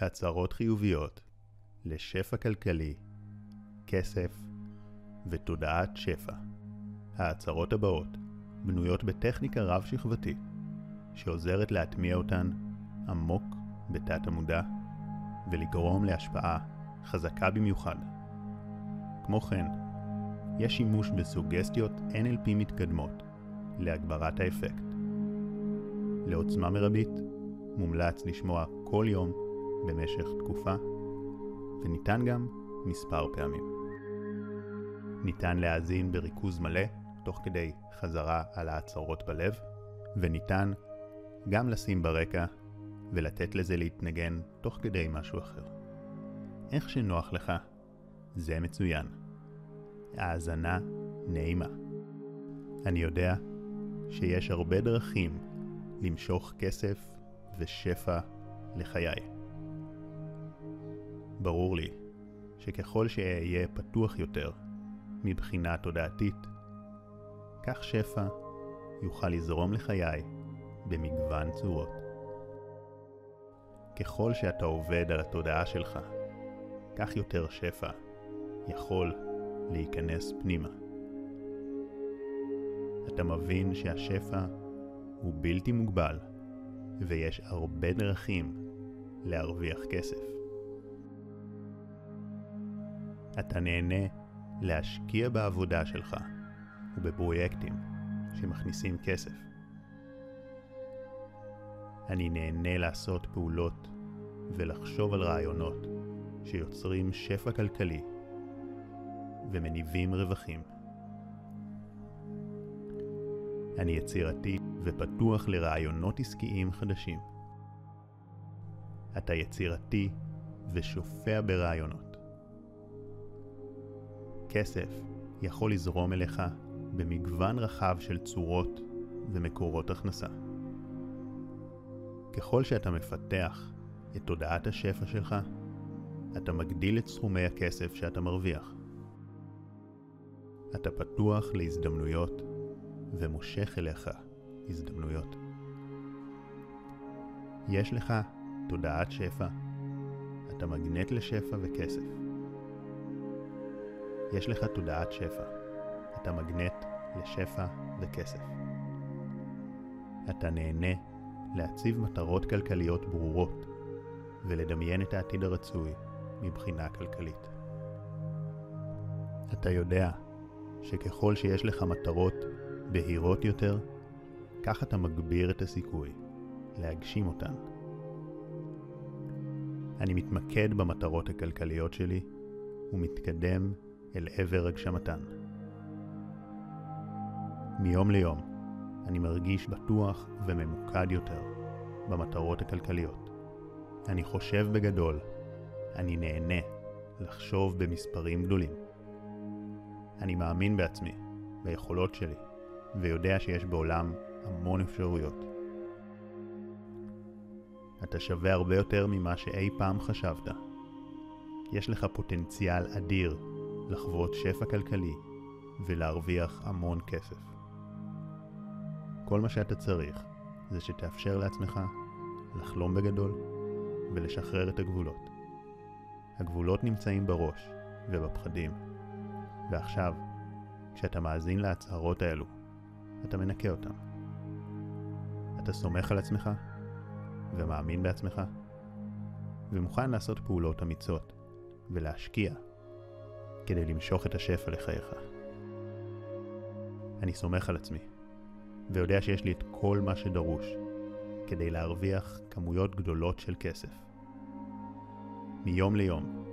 הצהרות חיוביות לשפע כלכלי, כסף ותודעת שפע. ההצהרות הבאות בנויות בטכניקה רב-שכבתית שעוזרת להטמיע אותן עמוק בתת המודע ולגרום להשפעה חזקה במיוחד. כמו כן, יש שימוש בסוגסטיות NLP מתקדמות להגברת האפקט. לעוצמה מרבית, מומלץ לשמוע כל יום במשך תקופה, וניתן גם מספר פעמים. ניתן להאזין בריכוז מלא תוך כדי חזרה על ההצהרות בלב, וניתן גם לשים ברקע ולתת לזה להתנגן תוך כדי משהו אחר. איך שנוח לך, זה מצוין. האזנה נעימה. אני יודע שיש הרבה דרכים למשוך כסף ושפע לחיי. ברור לי שככל שאהיה פתוח יותר מבחינה תודעתית, כך שפע יוכל לזרום לחיי במגוון צורות. ככל שאתה עובד על התודעה שלך, כך יותר שפע יכול להיכנס פנימה. אתה מבין שהשפע הוא בלתי מוגבל ויש הרבה דרכים להרוויח כסף. אתה נהנה להשקיע בעבודה שלך ובפרויקטים שמכניסים כסף. אני נהנה לעשות פעולות ולחשוב על רעיונות שיוצרים שפע כלכלי ומניבים רווחים. אני יצירתי ופתוח לרעיונות עסקיים חדשים. אתה יצירתי ושופע ברעיונות. כסף יכול לזרום אליך במגוון רחב של צורות ומקורות הכנסה. ככל שאתה מפתח את תודעת השפע שלך, אתה מגדיל את סכומי הכסף שאתה מרוויח. אתה פתוח להזדמנויות ומושך אליך הזדמנויות. יש לך תודעת שפע, אתה מגנט לשפע וכסף. יש לך תודעת שפע, אתה מגנט לשפע וכסף. אתה נהנה להציב מטרות כלכליות ברורות ולדמיין את העתיד הרצוי מבחינה כלכלית. אתה יודע שככל שיש לך מטרות בהירות יותר, כך אתה מגביר את הסיכוי להגשים אותן. אני מתמקד במטרות הכלכליות שלי ומתקדם אל עבר הגשמתן. מיום ליום אני מרגיש בטוח וממוקד יותר במטרות הכלכליות. אני חושב בגדול, אני נהנה לחשוב במספרים גדולים. אני מאמין בעצמי, ביכולות שלי, ויודע שיש בעולם המון אפשרויות. אתה שווה הרבה יותר ממה שאי פעם חשבת. יש לך פוטנציאל אדיר לחוות שפע כלכלי ולהרוויח המון כסף. כל מה שאתה צריך זה שתאפשר לעצמך לחלום בגדול ולשחרר את הגבולות. הגבולות נמצאים בראש ובפחדים, ועכשיו, כשאתה מאזין להצהרות האלו, אתה מנקה אותם. אתה סומך על עצמך ומאמין בעצמך ומוכן לעשות פעולות אמיצות ולהשקיע כדי למשוך את השפע לחייך. אני סומך על עצמי ויודע שיש לי את כל מה שדרוש כדי להרוויח כמויות גדולות של כסף. מיום ליום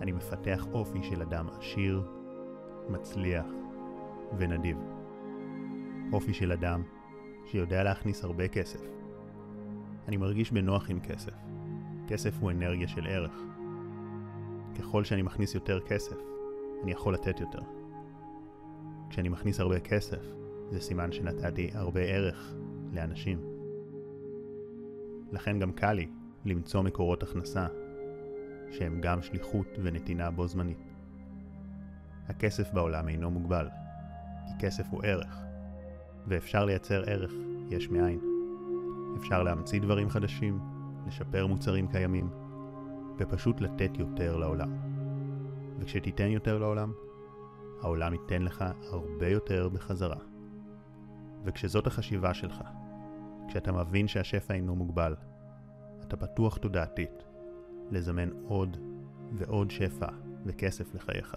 אני מפתח אופי של אדם עשיר, מצליח ונדיב. אופי של אדם שיודע להכניס הרבה כסף. אני מרגיש בנוח עם כסף. כסף הוא אנרגיה של ערך. ככל שאני מכניס יותר כסף, אני יכול לתת יותר. כשאני מכניס הרבה כסף, זה סימן שנתתי הרבה ערך לאנשים. לכן גם קל לי למצוא מקורות הכנסה שהם גם שליחות ונתינה בו זמנית. הכסף בעולם אינו מוגבל, כי כסף הוא ערך, ואפשר לייצר ערך יש מאין. אפשר להמציא דברים חדשים, לשפר מוצרים קיימים, ופשוט לתת יותר לעולם. וכשתיתן יותר לעולם, העולם ייתן לך הרבה יותר בחזרה. וכשזאת החשיבה שלך, כשאתה מבין שהשפע אינו מוגבל, אתה פתוח תודעתית לזמן עוד ועוד שפע וכסף לחייך.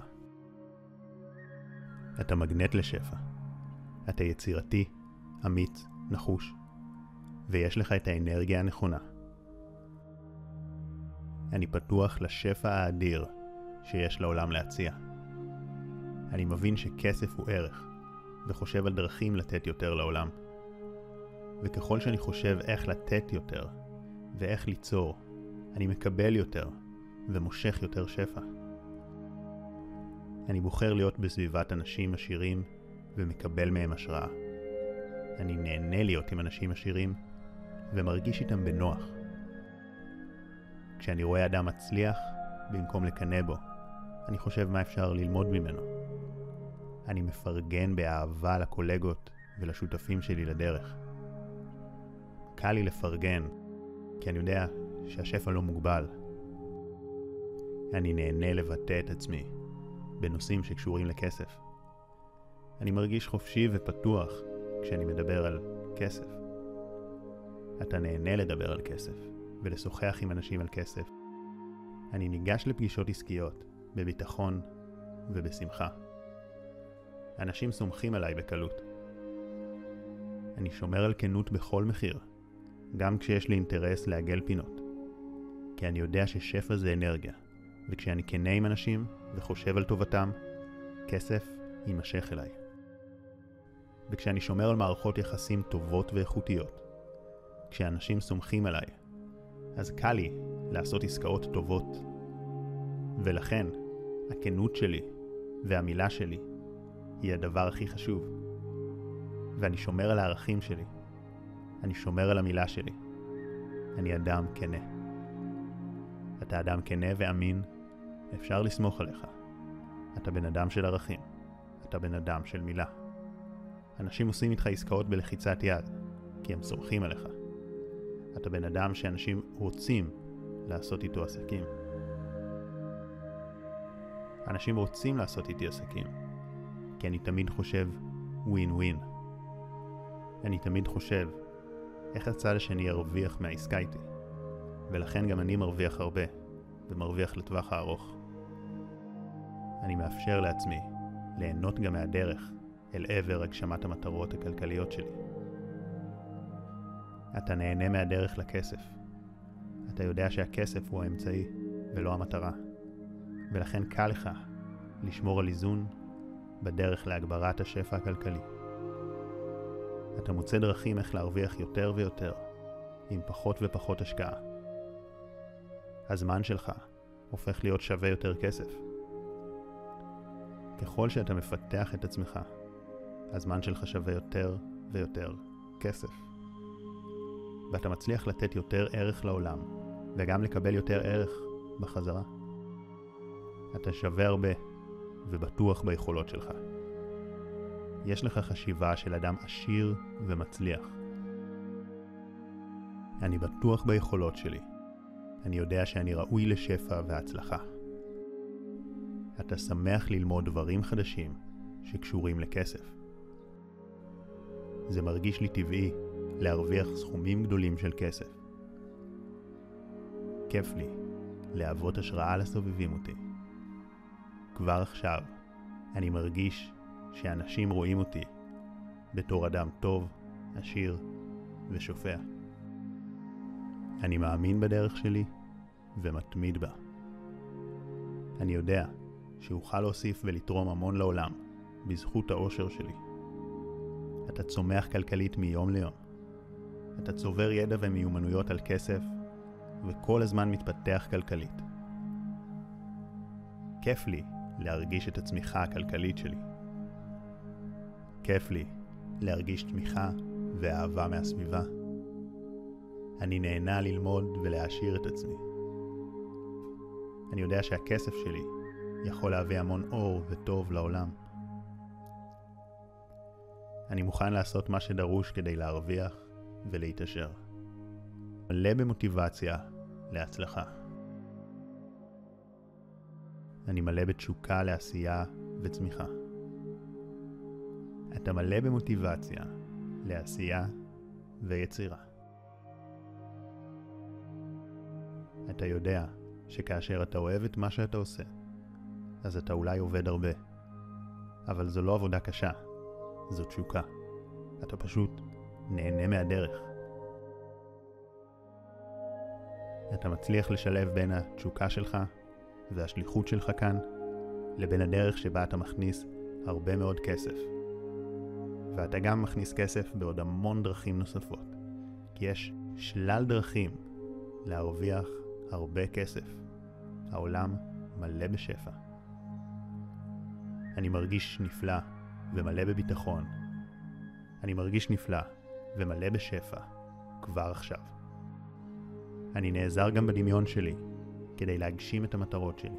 אתה מגנט לשפע. אתה יצירתי, אמיץ, נחוש, ויש לך את האנרגיה הנכונה. אני פתוח לשפע האדיר שיש לעולם להציע. אני מבין שכסף הוא ערך, וחושב על דרכים לתת יותר לעולם. וככל שאני חושב איך לתת יותר, ואיך ליצור, אני מקבל יותר, ומושך יותר שפע. אני בוחר להיות בסביבת אנשים עשירים, ומקבל מהם השראה. אני נהנה להיות עם אנשים עשירים, ומרגיש איתם בנוח. כשאני רואה אדם מצליח, במקום לקנא בו, אני חושב מה אפשר ללמוד ממנו. אני מפרגן באהבה לקולגות ולשותפים שלי לדרך. קל לי לפרגן, כי אני יודע שהשפע לא מוגבל. אני נהנה לבטא את עצמי בנושאים שקשורים לכסף. אני מרגיש חופשי ופתוח כשאני מדבר על כסף. אתה נהנה לדבר על כסף ולשוחח עם אנשים על כסף. אני ניגש לפגישות עסקיות בביטחון ובשמחה. אנשים סומכים עליי בקלות. אני שומר על כנות בכל מחיר, גם כשיש לי אינטרס לעגל פינות. כי אני יודע ששפע זה אנרגיה, וכשאני כנה עם אנשים וחושב על טובתם, כסף יימשך אליי. וכשאני שומר על מערכות יחסים טובות ואיכותיות, כשאנשים סומכים עליי, אז קל לי לעשות עסקאות טובות. ולכן, הכנות שלי והמילה שלי היא הדבר הכי חשוב. ואני שומר על הערכים שלי. אני שומר על המילה שלי. אני אדם כנה. אתה אדם כנה ואמין, אפשר לסמוך עליך. אתה בן אדם של ערכים. אתה בן אדם של מילה. אנשים עושים איתך עסקאות בלחיצת יד, כי הם סומכים עליך. אתה בן אדם שאנשים רוצים לעשות איתו עסקים. אנשים רוצים לעשות איתי עסקים, כי אני תמיד חושב ווין ווין. אני תמיד חושב איך הצד השני ירוויח מהעסקה איתי, ולכן גם אני מרוויח הרבה, ומרוויח לטווח הארוך. אני מאפשר לעצמי ליהנות גם מהדרך אל עבר הגשמת המטרות הכלכליות שלי. אתה נהנה מהדרך לכסף. אתה יודע שהכסף הוא האמצעי ולא המטרה, ולכן קל לך לשמור על איזון בדרך להגברת השפע הכלכלי. אתה מוצא דרכים איך להרוויח יותר ויותר, עם פחות ופחות השקעה. הזמן שלך הופך להיות שווה יותר כסף. ככל שאתה מפתח את עצמך, הזמן שלך שווה יותר ויותר כסף. ואתה מצליח לתת יותר ערך לעולם, וגם לקבל יותר ערך בחזרה. אתה שווה הרבה, ובטוח ביכולות שלך. יש לך חשיבה של אדם עשיר ומצליח. אני בטוח ביכולות שלי. אני יודע שאני ראוי לשפע והצלחה. אתה שמח ללמוד דברים חדשים שקשורים לכסף. זה מרגיש לי טבעי להרוויח סכומים גדולים של כסף. כיף לי להוות השראה לסובבים אותי. כבר עכשיו אני מרגיש שאנשים רואים אותי בתור אדם טוב, עשיר ושופע. אני מאמין בדרך שלי ומתמיד בה. אני יודע שאוכל להוסיף ולתרום המון לעולם בזכות האושר שלי. אתה צומח כלכלית מיום ליום. אתה צובר ידע ומיומנויות על כסף, וכל הזמן מתפתח כלכלית. כיף לי להרגיש את הצמיחה הכלכלית שלי. כיף לי להרגיש תמיכה ואהבה מהסביבה. אני נהנה ללמוד ולהעשיר את עצמי. אני יודע שהכסף שלי יכול להביא המון אור וטוב לעולם. אני מוכן לעשות מה שדרוש כדי להרוויח ולהתעשר. מלא במוטיבציה להצלחה. אני מלא בתשוקה לעשייה וצמיחה. אתה מלא במוטיבציה לעשייה ויצירה. אתה יודע שכאשר אתה אוהב את מה שאתה עושה, אז אתה אולי עובד הרבה. אבל זו לא עבודה קשה, זו תשוקה. אתה פשוט נהנה מהדרך. אתה מצליח לשלב בין התשוקה שלך והשליחות שלך כאן לבין הדרך שבה אתה מכניס הרבה מאוד כסף. ואתה גם מכניס כסף בעוד המון דרכים נוספות, כי יש שלל דרכים להרוויח הרבה כסף. העולם מלא בשפע. אני מרגיש נפלא ומלא בביטחון. אני מרגיש נפלא ומלא בשפע כבר עכשיו. אני נעזר גם בדמיון שלי כדי להגשים את המטרות שלי.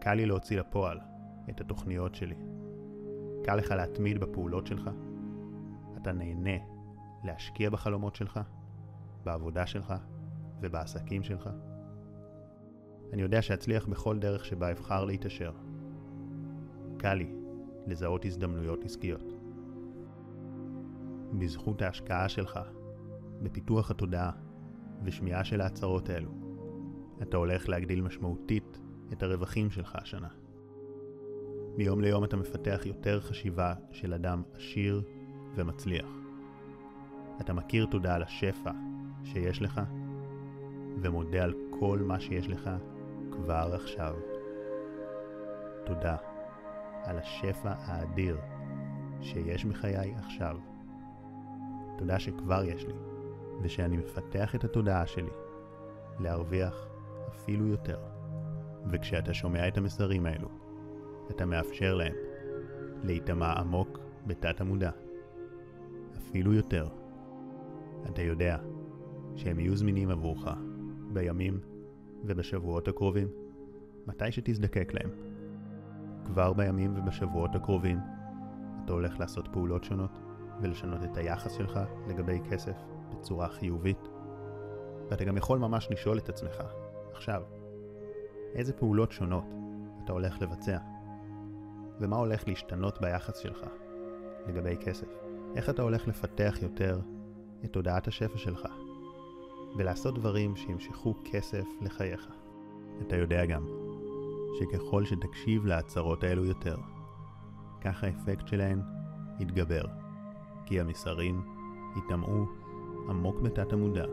קל לי להוציא לפועל את התוכניות שלי. קל לך להתמיד בפעולות שלך. אתה נהנה להשקיע בחלומות שלך, בעבודה שלך ובעסקים שלך. אני יודע שאצליח בכל דרך שבה אבחר להתעשר. קל לי לזהות הזדמנויות עסקיות. בזכות ההשקעה שלך בפיתוח התודעה ושמיעה של ההצהרות האלו, אתה הולך להגדיל משמעותית את הרווחים שלך השנה. מיום ליום אתה מפתח יותר חשיבה של אדם עשיר ומצליח. אתה מכיר תודה על השפע שיש לך, ומודה על כל מה שיש לך כבר עכשיו. תודה על השפע האדיר שיש בחיי עכשיו. תודה שכבר יש לי, ושאני מפתח את התודעה שלי להרוויח אפילו יותר. וכשאתה שומע את המסרים האלו, אתה מאפשר להם להיטמע עמוק בתת המודע. אפילו יותר. אתה יודע שהם יהיו זמינים עבורך בימים ובשבועות הקרובים, מתי שתזדקק להם. כבר בימים ובשבועות הקרובים אתה הולך לעשות פעולות שונות ולשנות את היחס שלך לגבי כסף בצורה חיובית. ואתה גם יכול ממש לשאול את עצמך, עכשיו, איזה פעולות שונות אתה הולך לבצע? ומה הולך להשתנות ביחס שלך לגבי כסף? איך אתה הולך לפתח יותר את תודעת השפע שלך ולעשות דברים שימשכו כסף לחייך? אתה יודע גם שככל שתקשיב להצהרות האלו יותר, כך האפקט שלהן יתגבר, כי המסרים ייטמעו עמוק בתת המודע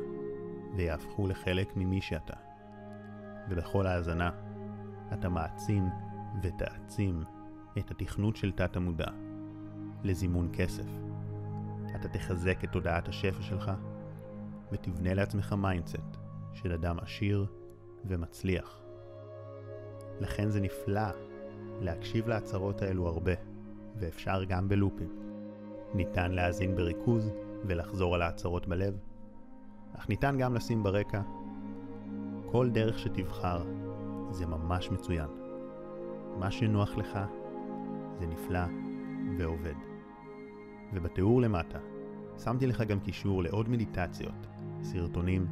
ויהפכו לחלק ממי שאתה. ובכל האזנה אתה מעצים ותעצים את התכנות של תת המודע לזימון כסף. אתה תחזק את תודעת השפע שלך ותבנה לעצמך mindset של אדם עשיר ומצליח. לכן זה נפלא להקשיב להצהרות האלו הרבה, ואפשר גם בלופים. ניתן להאזין בריכוז ולחזור על ההצהרות בלב, אך ניתן גם לשים ברקע. כל דרך שתבחר זה ממש מצוין. מה שנוח לך זה נפלא ועובד. ובתיאור למטה שמתי לך גם קישור לעוד מדיטציות, סרטונים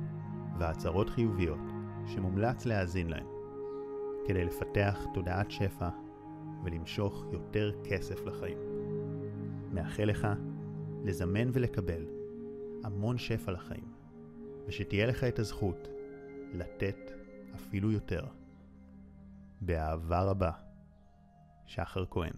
והצהרות חיוביות שמומלץ להאזין להם, כדי לפתח תודעת שפע ולמשוך יותר כסף לחיים. מאחל לך לזמן ולקבל המון שפע לחיים, ושתהיה לך את הזכות לתת אפילו יותר. באהבה רבה, שחר כהן